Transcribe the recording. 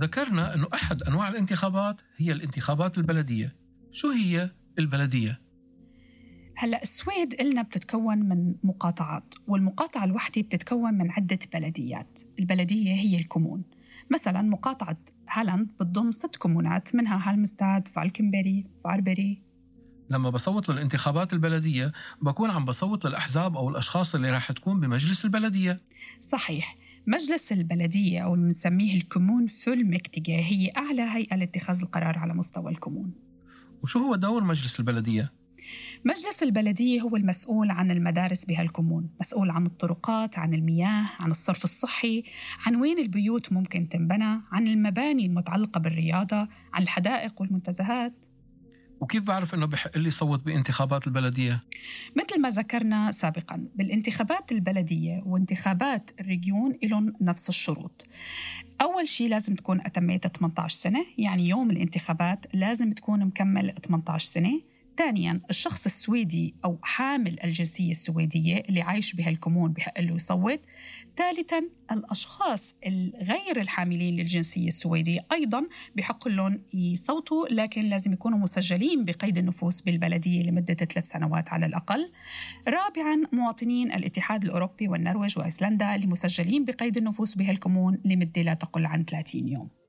ذكرنا أنه أحد أنواع الانتخابات هي الانتخابات البلدية. شو هي البلدية؟ هلا السويد قلنا بتتكون من مقاطعات والمقاطعة الوحدة بتتكون من عدة بلديات. البلدية هي ال kommun مثلا مقاطعة هالاند بتضم ست كومونات منها هالمستاد فالكنبري فاربري. لما بصوت للانتخابات البلدية بكون عم بصوت للأحزاب أو الأشخاص اللي راح تكون بمجلس البلدية. صحيح. مجلس البلدية أو اللي بنسميه الكمون فولمكتيجة هي أعلى هيئة لاتخاذ القرار على مستوى الكمون وشو هو دور مجلس البلدية؟ مجلس البلدية هو المسؤول عن المدارس بهالكمون مسؤول عن الطرقات عن المياه عن الصرف الصحي عن وين البيوت ممكن تنبنى عن المباني المتعلقة بالرياضة عن الحدائق والمنتزهات وكيف بعرف إنه بحق لي صوت بانتخابات البلدية؟ مثل ما ذكرنا سابقا بالانتخابات البلدية وانتخابات الريجيون لهم نفس الشروط. أول شيء لازم تكون أتميت 18 سنة، يعني يوم الانتخابات لازم تكون مكمل 18 سنة. ثانيا الشخص السويدي أو حامل الجنسية السويدية اللي عايش بهالكمون بحق له يصوت ثالثا الأشخاص الغير الحاملين للجنسية السويدية أيضا بحق لهم يصوتوا لكن لازم يكونوا مسجلين بقيد النفوس بالبلدية لمدة ثلاث سنوات على الأقل. رابعا مواطنين الاتحاد الأوروبي والنرويج وأيسلندا اللي مسجلين بقيد النفوس بهالكمون لمدة لا تقل عن 30 يوم.